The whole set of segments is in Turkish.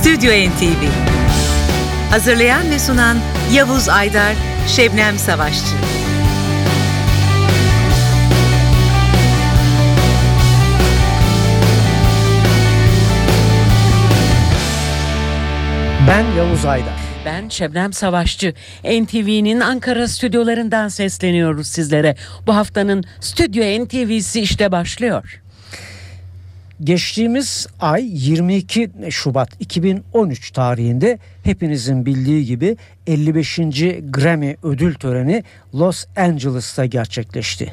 Stüdyo NTV Hazırlayan ve sunan Yavuz Aydar, Şebnem Savaşçı Ben Yavuz Aydar. Ben Şebnem Savaşçı. NTV'nin Ankara stüdyolarından sesleniyoruz sizlere. Bu haftanın Stüdyo NTV'si işte başlıyor. Geçtiğimiz ay 22 Şubat 2013 tarihinde hepinizin bildiği gibi 55. Grammy ödül töreni Los Angeles'ta gerçekleşti.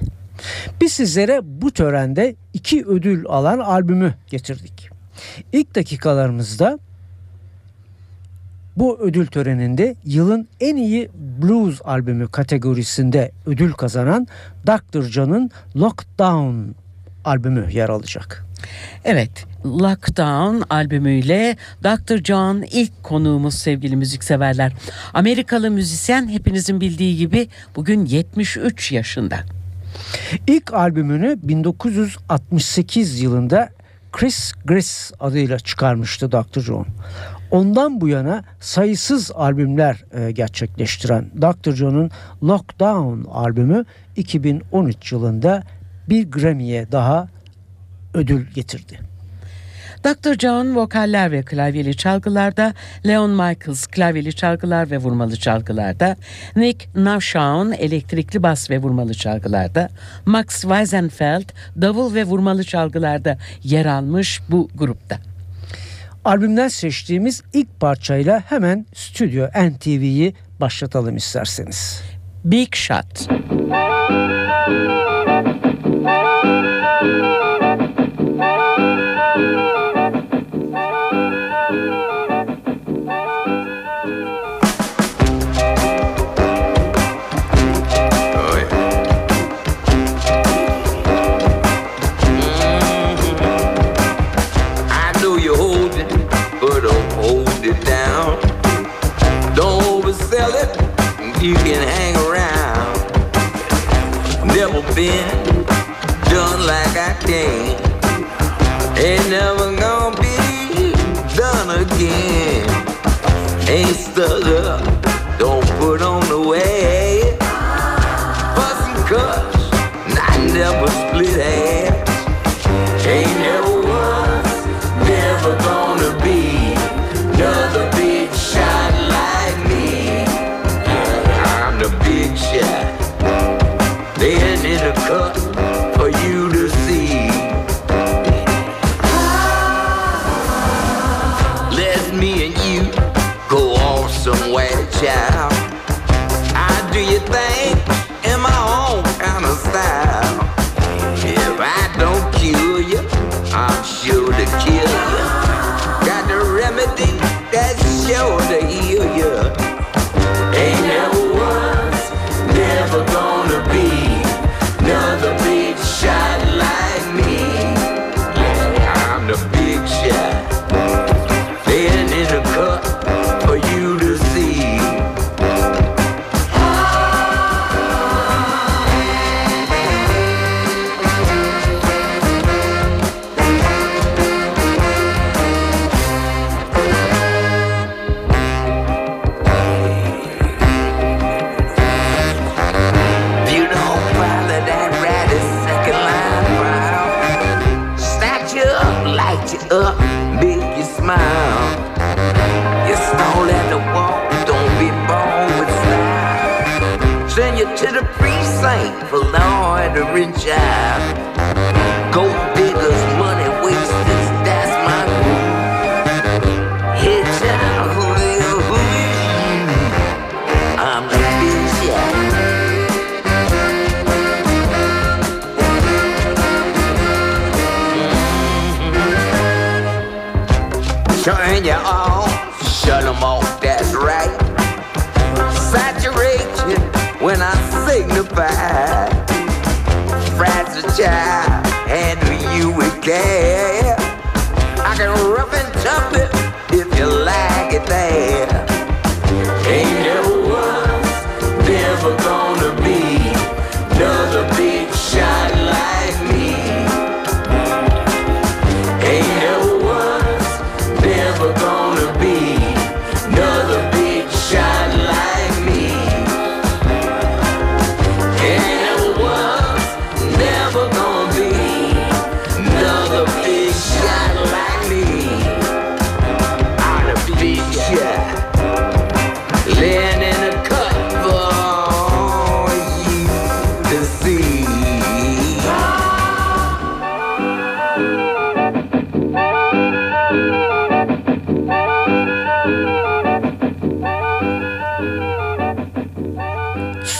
Biz sizlere bu törende iki ödül alan albümü getirdik. İlk dakikalarımızda bu ödül töreninde yılın en iyi blues albümü kategorisinde ödül kazanan Dr. John'ın Lockdown albümü yer alacak. Evet, Lockdown albümüyle Dr. John ilk konuğumuz sevgili müzikseverler. Amerikalı müzisyen hepinizin bildiği gibi bugün 73 yaşında. İlk albümünü 1968 yılında Chris Gris adıyla çıkarmıştı Dr. John. Ondan bu yana sayısız albümler e, gerçekleştiren Dr. John'un Lockdown albümü 2013 yılında bir Grammy'ye daha ödül getirdi. Dr. John vokaller ve klavyeli çalgılarda, Leon Michaels klavyeli çalgılar ve vurmalı çalgılarda, Nick Navshawn elektrikli bas ve vurmalı çalgılarda, Max Weisenfeld davul ve vurmalı çalgılarda yer almış bu grupta. Albümden seçtiğimiz ilk parçayla hemen Stüdyo NTV'yi başlatalım isterseniz. Big Shot.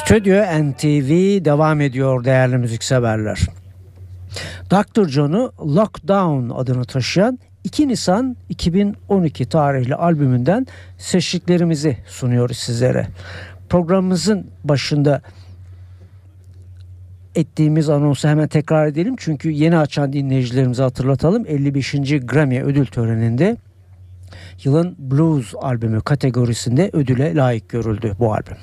Stüdyo NTV devam ediyor değerli müzikseverler. Dr. John'u Lockdown adını taşıyan 2 Nisan 2012 tarihli albümünden seçtiklerimizi sunuyoruz sizlere. Programımızın başında ettiğimiz anonsu hemen tekrar edelim. Çünkü yeni açan dinleyicilerimize hatırlatalım. 55. Grammy ödül töreninde yılın blues albümü kategorisinde ödüle layık görüldü bu albüm.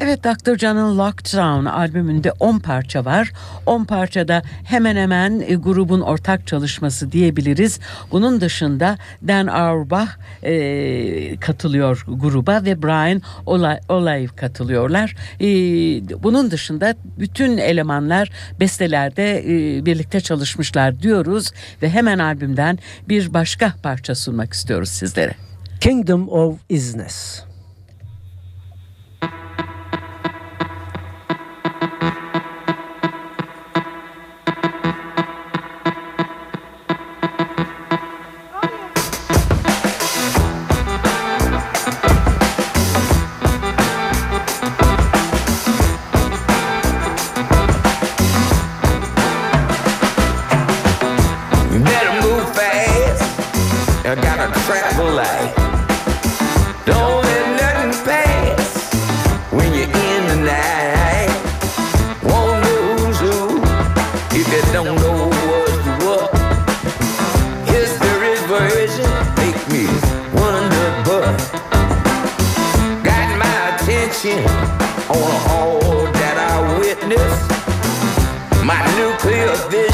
Evet Dr. John'ın Lockdown albümünde 10 parça var. 10 parçada hemen hemen e, grubun ortak çalışması diyebiliriz. Bunun dışında Dan Auerbach e, katılıyor gruba ve Brian Olay katılıyorlar. E, bunun dışında bütün elemanlar bestelerde e, birlikte çalışmışlar diyoruz ve hemen albümden bir başka parça sunmak istiyoruz sizlere. Kingdom of Isness. attention on all that I witness. My nuclear vision.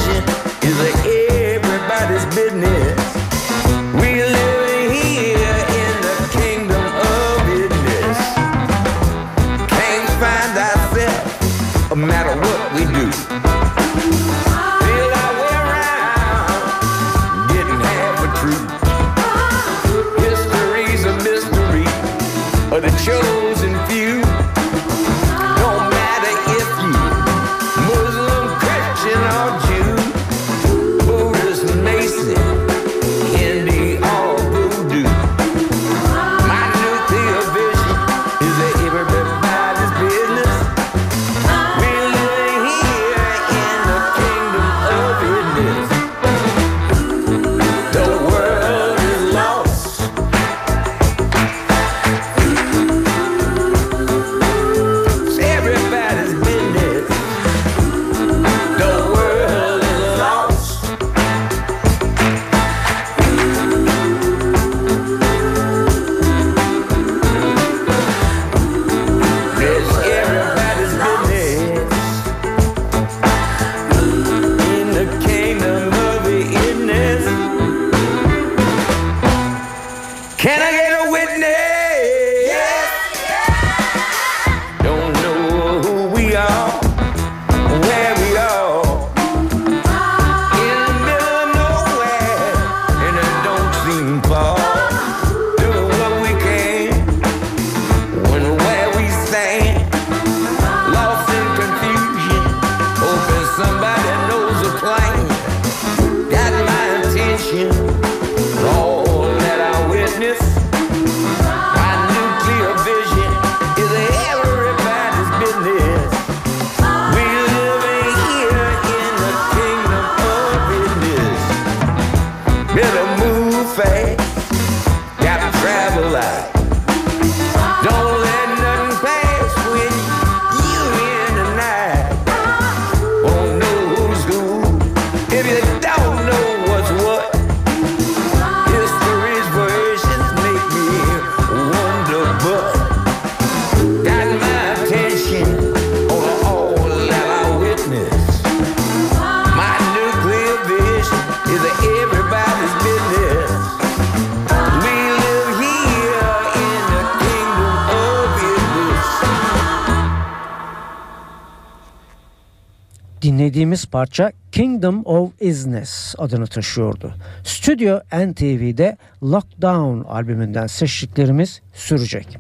Dinlediğimiz parça Kingdom of Isness adını taşıyordu. Stüdyo NTV'de Lockdown albümünden seçtiklerimiz sürecek.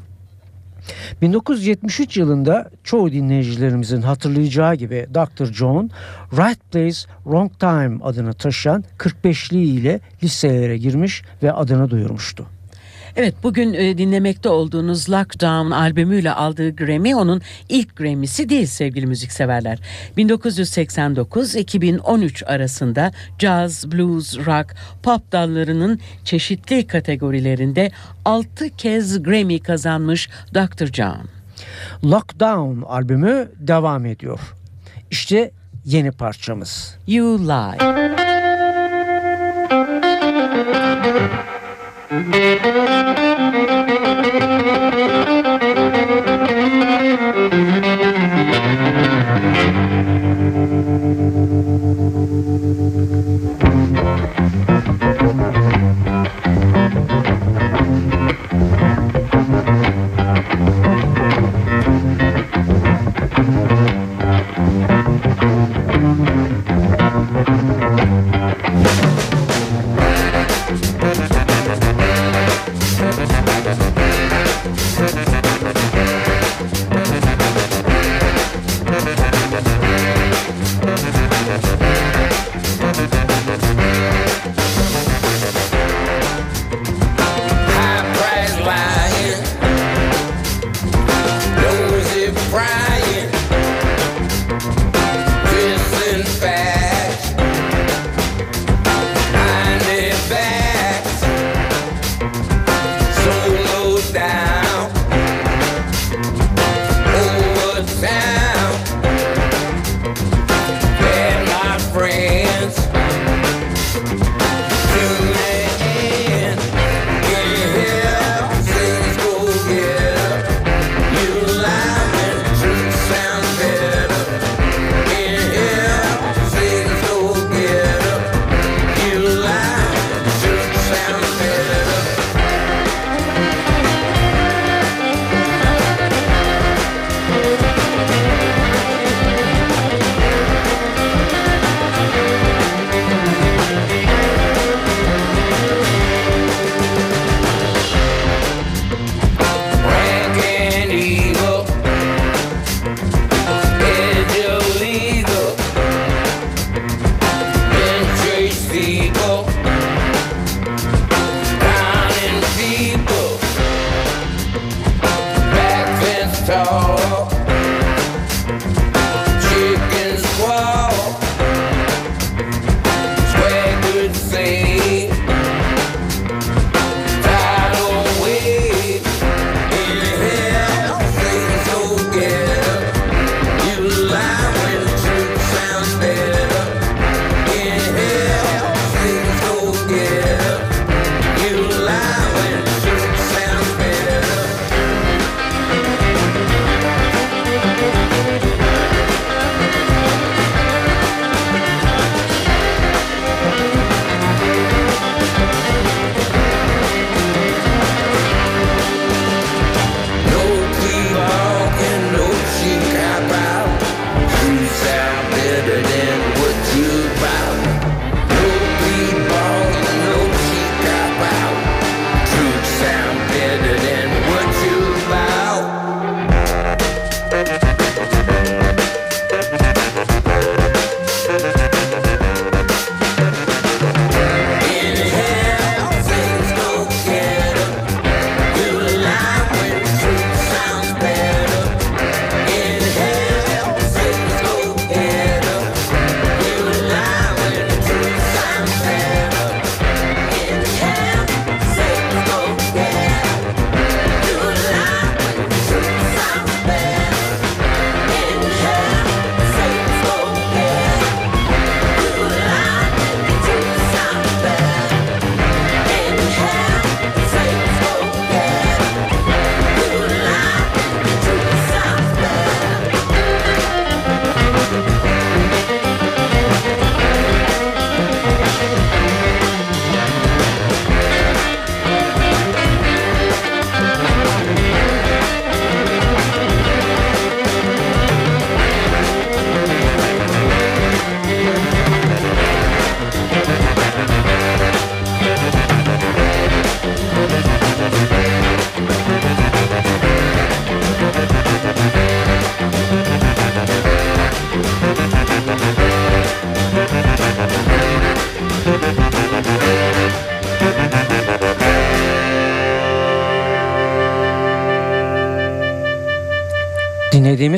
1973 yılında çoğu dinleyicilerimizin hatırlayacağı gibi Dr. John, Right Place Wrong Time adını taşıyan 45'li ile listelere girmiş ve adını duyurmuştu. Evet bugün e, dinlemekte olduğunuz Lockdown albümüyle aldığı Grammy onun ilk Grammy'si değil sevgili müzikseverler. 1989-2013 arasında jazz, blues, rock, pop dallarının çeşitli kategorilerinde 6 kez Grammy kazanmış Dr. John. Lockdown albümü devam ediyor. İşte yeni parçamız. You Lie. High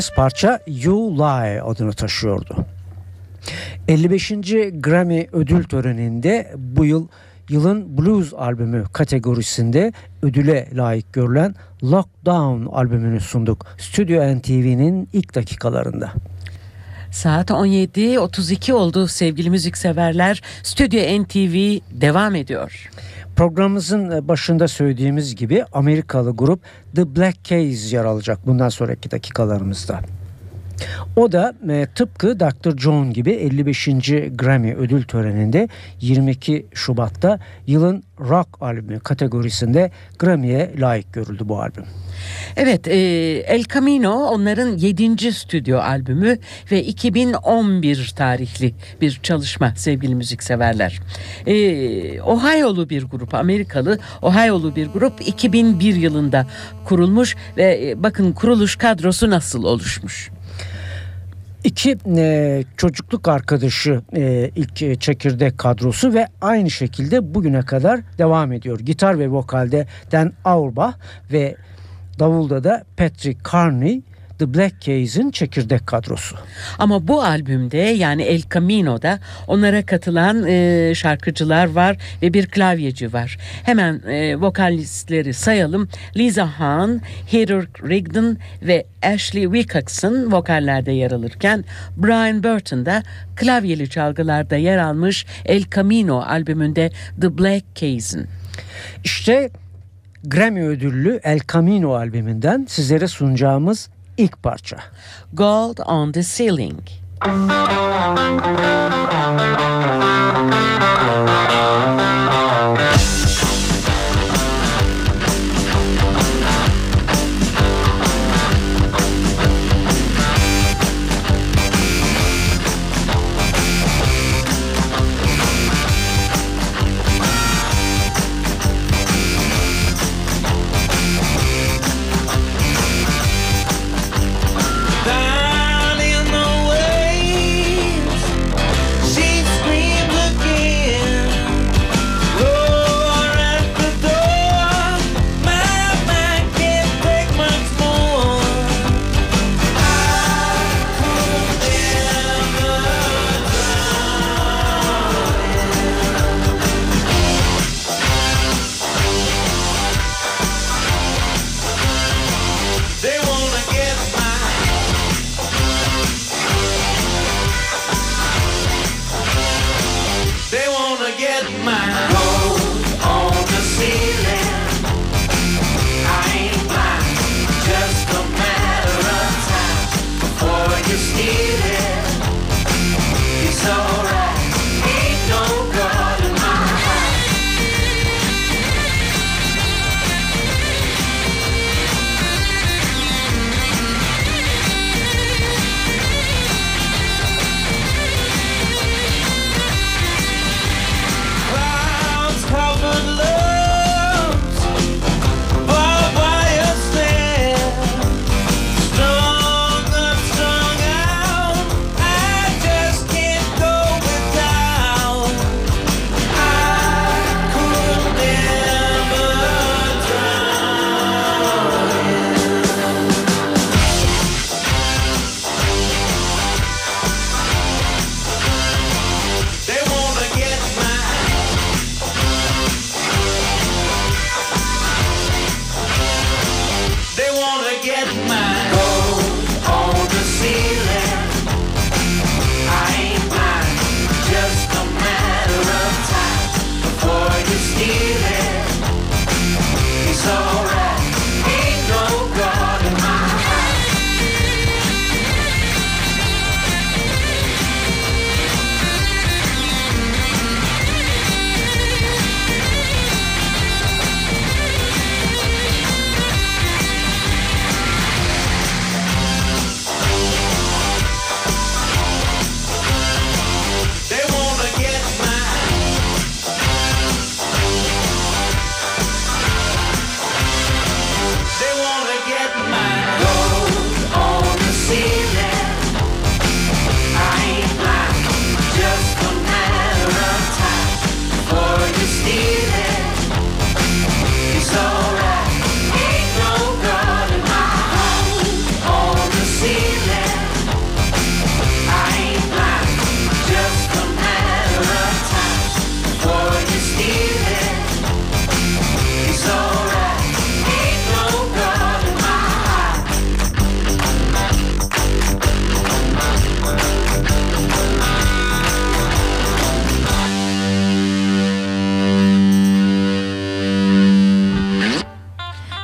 dinlediğimiz parça You Lie adını taşıyordu. 55. Grammy ödül töreninde bu yıl yılın blues albümü kategorisinde ödüle layık görülen Lockdown albümünü sunduk. Stüdyo NTV'nin ilk dakikalarında. Saat 17.32 oldu sevgili müzikseverler. Stüdyo NTV devam ediyor. Programımızın başında söylediğimiz gibi Amerikalı grup The Black Keys yer alacak bundan sonraki dakikalarımızda. O da e, tıpkı Dr. John gibi 55. Grammy ödül töreninde 22 Şubat'ta yılın rock albümü kategorisinde Grammy'ye layık görüldü bu albüm. Evet e, El Camino onların 7. stüdyo albümü ve 2011 tarihli bir çalışma sevgili müzikseverler. E, Ohio'lu bir grup Amerikalı Ohio'lu bir grup 2001 yılında kurulmuş ve e, bakın kuruluş kadrosu nasıl oluşmuş. İki e, çocukluk arkadaşı e, ilk çekirdek kadrosu ve aynı şekilde bugüne kadar devam ediyor. Gitar ve vokalde Dan Auerbach ve davulda da Patrick Carney The Black Keys'in çekirdek kadrosu. Ama bu albümde yani El Camino'da onlara katılan e, şarkıcılar var ve bir klavyeci var. Hemen e, vokalistleri sayalım. Lisa Hahn, Heather Rigdon ve Ashley Wilcoxon vokallerde yer alırken Brian Burton da klavyeli çalgılarda yer almış El Camino albümünde The Black Keys'in. İşte Grammy ödüllü El Camino albümünden sizlere sunacağımız ilk parça. Gold on the Ceiling.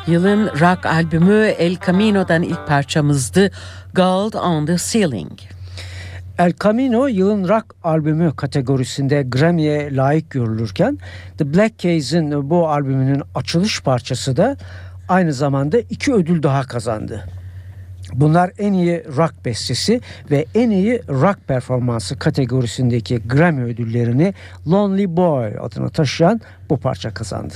Yılın rock albümü El Camino'dan ilk parçamızdı Gold on the Ceiling. El Camino yılın rock albümü kategorisinde Grammy'ye layık görülürken The Black Keys'in bu albümünün açılış parçası da aynı zamanda iki ödül daha kazandı. Bunlar en iyi rock bestesi ve en iyi rock performansı kategorisindeki Grammy ödüllerini Lonely Boy adını taşıyan bu parça kazandı.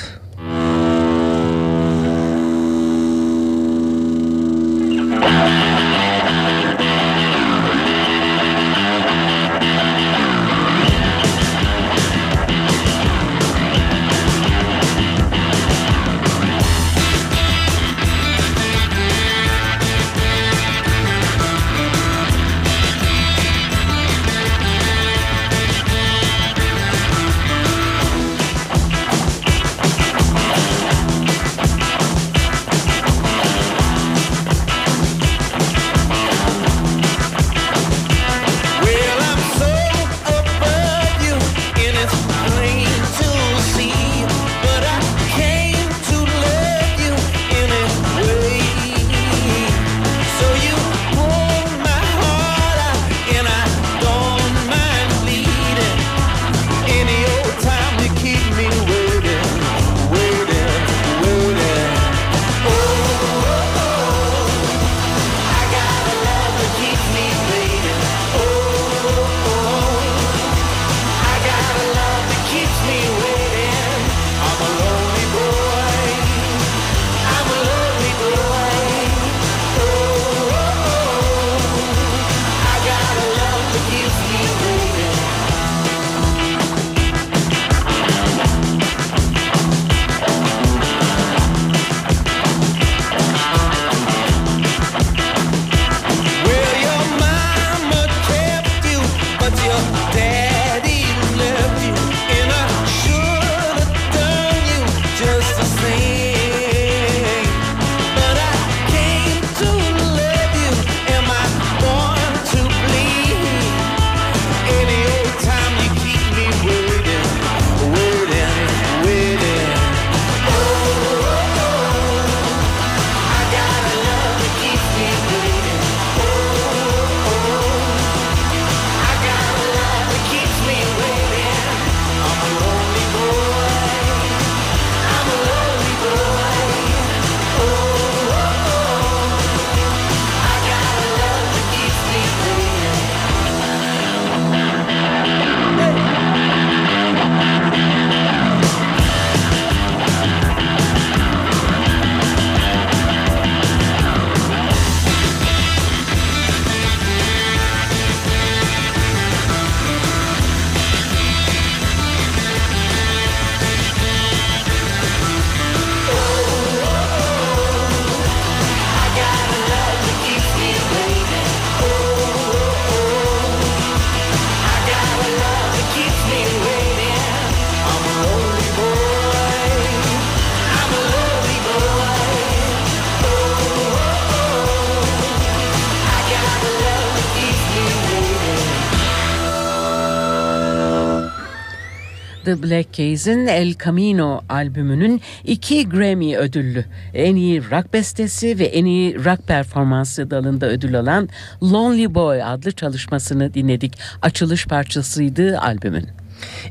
The Black Keys'in El Camino albümünün iki Grammy ödüllü en iyi rock bestesi ve en iyi rock performansı dalında ödül alan Lonely Boy adlı çalışmasını dinledik. Açılış parçasıydı albümün.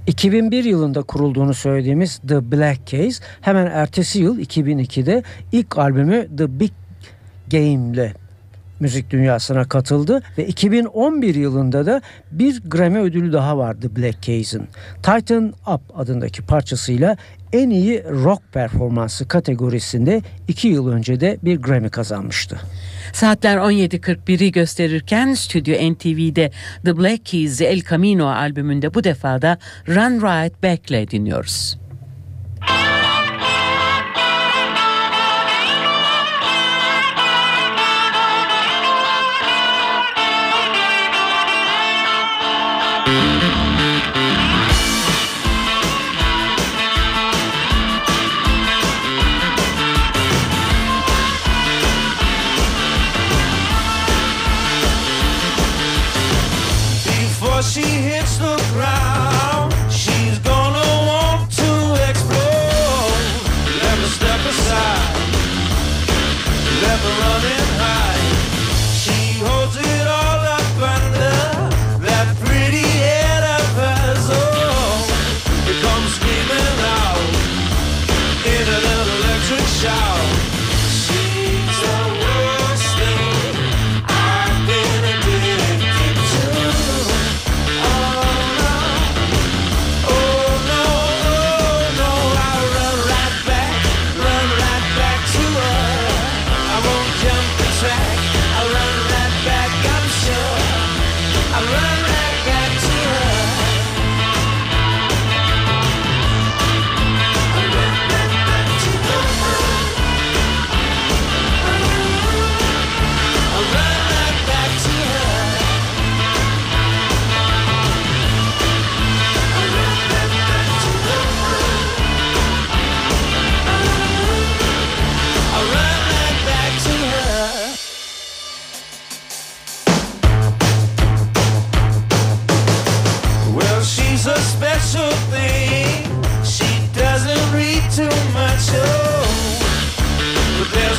2001 yılında kurulduğunu söylediğimiz The Black Keys hemen ertesi yıl 2002'de ilk albümü The Big Game ile müzik dünyasına katıldı ve 2011 yılında da bir Grammy ödülü daha vardı Black Keys'in. Tighten Up adındaki parçasıyla en iyi rock performansı kategorisinde 2 yıl önce de bir Grammy kazanmıştı. Saatler 17.41'i gösterirken Stüdyo NTV'de The Black Keys El Camino albümünde bu defada Run Right Back'le dinliyoruz.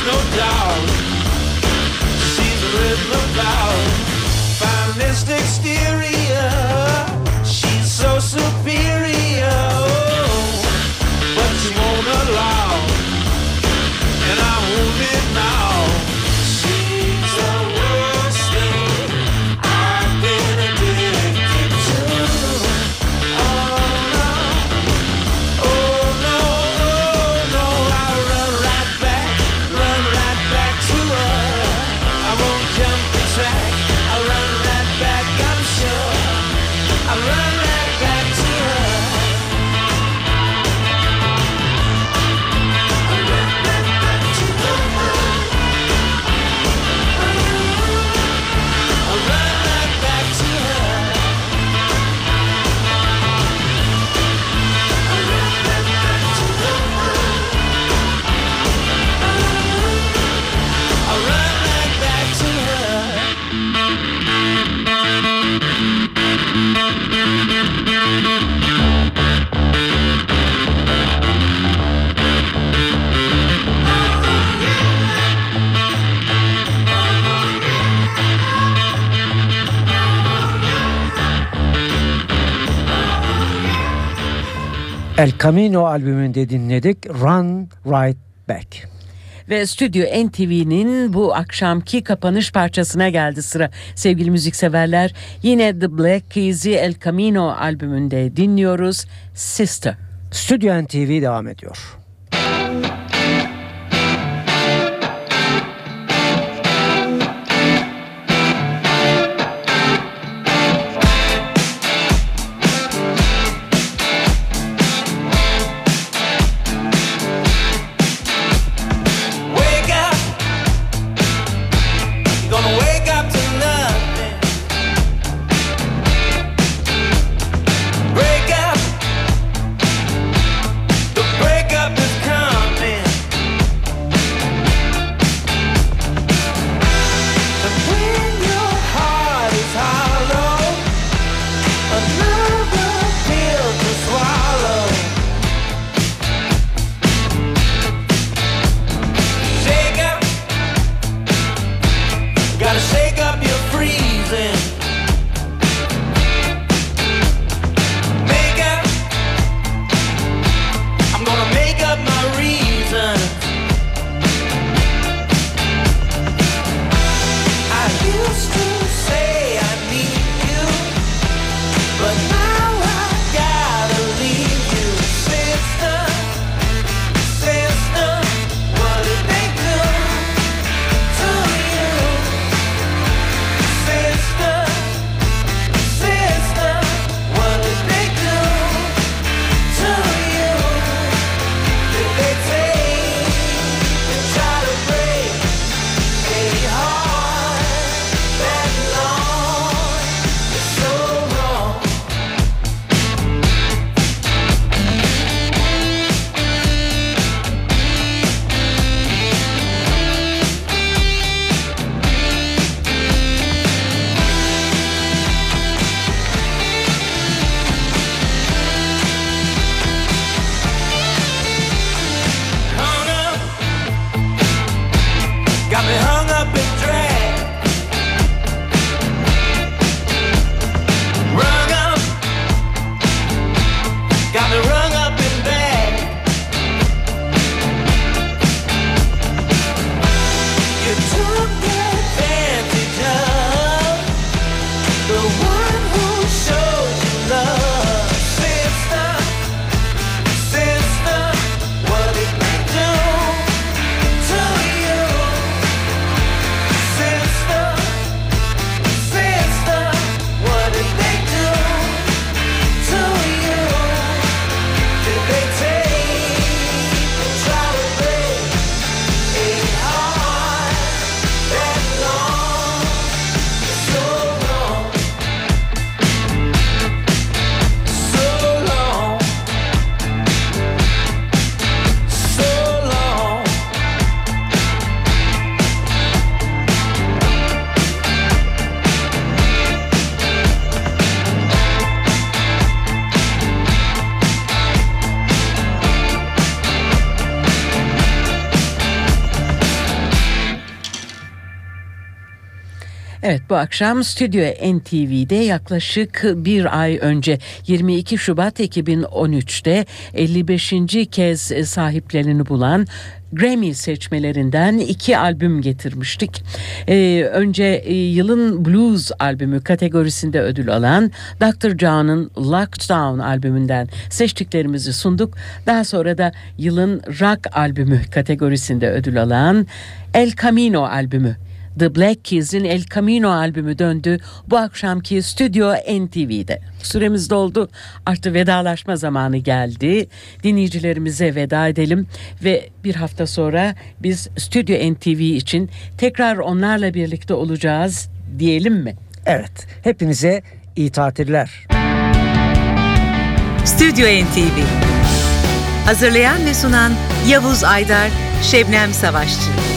no doubt. El Camino albümünde dinledik Run Right Back. Ve Stüdyo NTV'nin bu akşamki kapanış parçasına geldi sıra. Sevgili müzikseverler yine The Black Keys'i El Camino albümünde dinliyoruz Sister. Stüdyo NTV devam ediyor. Bu akşam Stüdyo NTV'de yaklaşık bir ay önce 22 Şubat 2013'te 55. kez sahiplerini bulan Grammy seçmelerinden iki albüm getirmiştik. Ee, önce e, yılın blues albümü kategorisinde ödül alan Dr. John'ın Lockdown albümünden seçtiklerimizi sunduk. Daha sonra da yılın rock albümü kategorisinde ödül alan El Camino albümü The Black Keys'in El Camino albümü döndü bu akşamki Stüdyo NTV'de. Süremiz doldu. Artık vedalaşma zamanı geldi. Dinleyicilerimize veda edelim ve bir hafta sonra biz Stüdyo NTV için tekrar onlarla birlikte olacağız diyelim mi? Evet, hepinize iyi tatiller. Stüdyo NTV Hazırlayan ve sunan Yavuz Aydar, Şebnem Savaşçı.